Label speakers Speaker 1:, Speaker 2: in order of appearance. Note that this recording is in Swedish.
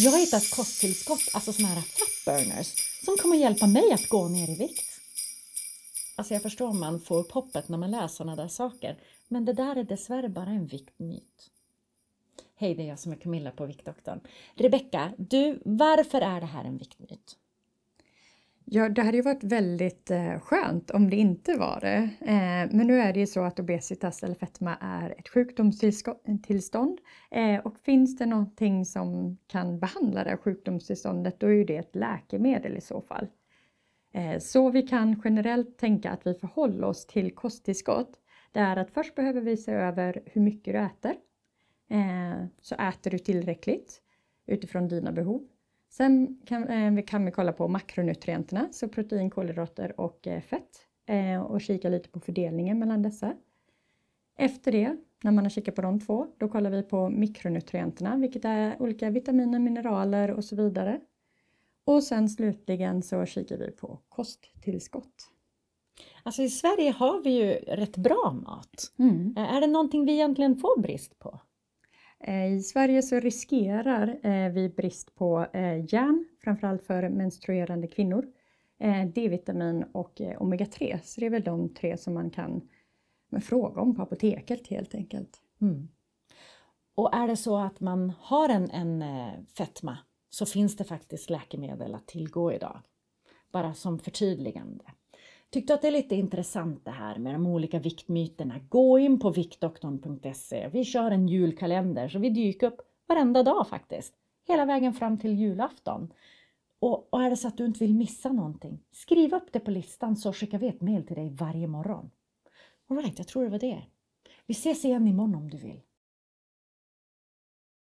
Speaker 1: Jag har hittat kosttillskott, alltså såna här fat burners, som kommer hjälpa mig att gå ner i vikt. Alltså jag förstår om man får upp hoppet när man läser sådana där saker, men det där är dessvärre bara en viktmyt. Hej, det är jag som är Camilla på Viktdoktorn. Rebecka, du, varför är det här en viktmyt?
Speaker 2: Ja, det hade ju varit väldigt eh, skönt om det inte var det. Eh, men nu är det ju så att obesitas eller fetma är ett sjukdomstillstånd eh, och finns det någonting som kan behandla det här sjukdomstillståndet då är ju det ett läkemedel i så fall. Eh, så vi kan generellt tänka att vi förhåller oss till kosttillskott. Det är att först behöver vi se över hur mycket du äter. Eh, så äter du tillräckligt utifrån dina behov. Sen kan, eh, kan vi kolla på makronutrienterna, så protein, kolhydrater och eh, fett eh, och kika lite på fördelningen mellan dessa. Efter det, när man har kikat på de två, då kollar vi på mikronutrienterna, vilket är olika vitaminer, mineraler och så vidare. Och sen slutligen så kikar vi på kosttillskott.
Speaker 1: Alltså i Sverige har vi ju rätt bra mat.
Speaker 2: Mm.
Speaker 1: Är det någonting vi egentligen får brist på?
Speaker 2: Eh, I Sverige så riskerar eh, vi brist på eh, järn, framförallt för menstruerande kvinnor, D-vitamin och omega-3. Så det är väl de tre som man kan fråga om på apoteket helt enkelt.
Speaker 1: Mm. Och är det så att man har en, en fetma så finns det faktiskt läkemedel att tillgå idag. Bara som förtydligande. Tyckte att det är lite intressant det här med de olika viktmyterna. Gå in på viktdoktorn.se. Vi kör en julkalender så vi dyker upp varenda dag faktiskt. Hela vägen fram till julafton. Och, och är det så att du inte vill missa någonting, skriv upp det på listan så skickar vi ett mail till dig varje morgon. Alright, jag tror det var det. Vi ses igen imorgon om du vill.